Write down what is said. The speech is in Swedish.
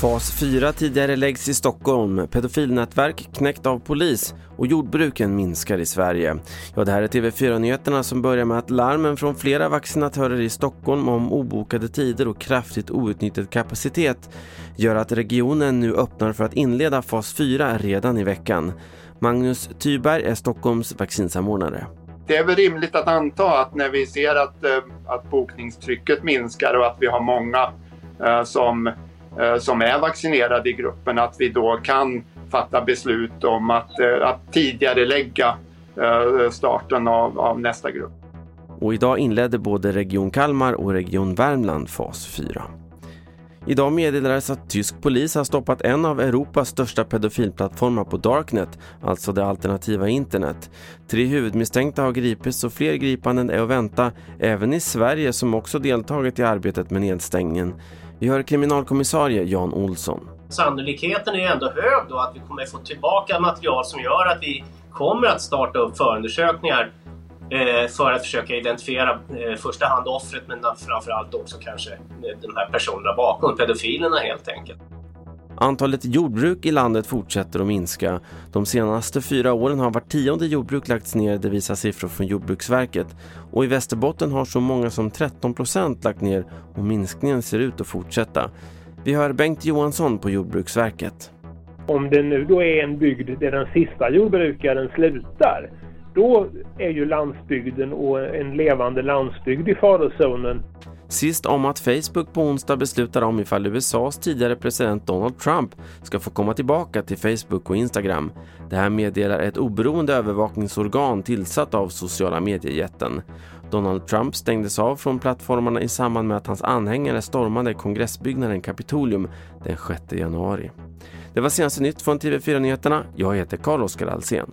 Fas 4 tidigare läggs i Stockholm, pedofilnätverk knäckt av polis och jordbruken minskar i Sverige. Ja, det här är TV4-nyheterna som börjar med att larmen från flera vaccinatörer i Stockholm om obokade tider och kraftigt outnyttjad kapacitet gör att regionen nu öppnar för att inleda fas 4 redan i veckan. Magnus Tyberg är Stockholms vaccinsamordnare. Det är väl rimligt att anta att när vi ser att, eh, att bokningstrycket minskar och att vi har många eh, som eh, som är vaccinerade i gruppen att vi då kan fatta beslut om att, att tidigare lägga starten av, av nästa grupp. Och idag inledde både Region Kalmar och Region Värmland fas 4. Idag meddelades att tysk polis har stoppat en av Europas största pedofilplattformar på Darknet, alltså det alternativa internet. Tre huvudmisstänkta har gripits och fler gripanden är att vänta, även i Sverige som också deltagit i arbetet med nedstängningen. Vi hör kriminalkommissarie Jan Olsson. Sannolikheten är ändå hög då att vi kommer få tillbaka material som gör att vi kommer att starta upp förundersökningar för att försöka identifiera i eh, första hand offret men framförallt också kanske de här personerna bakom, pedofilerna helt enkelt. Antalet jordbruk i landet fortsätter att minska. De senaste fyra åren har vart tionde jordbruk lagts ner, det visar siffror från Jordbruksverket. Och i Västerbotten har så många som 13 procent lagt ner och minskningen ser ut att fortsätta. Vi hör Bengt Johansson på Jordbruksverket. Om det nu då är en bygd där den sista jordbrukaren slutar, då är ju landsbygden och en levande landsbygd i farozonen. Sist om att Facebook på onsdag beslutar om ifall USAs tidigare president Donald Trump ska få komma tillbaka till Facebook och Instagram. Det här meddelar ett oberoende övervakningsorgan tillsatt av sociala mediejätten. Donald Trump stängdes av från plattformarna i samband med att hans anhängare stormade kongressbyggnaden Kapitolium den 6 januari. Det var senaste nytt från TV4 Nyheterna. Jag heter Carl-Oskar Alsen.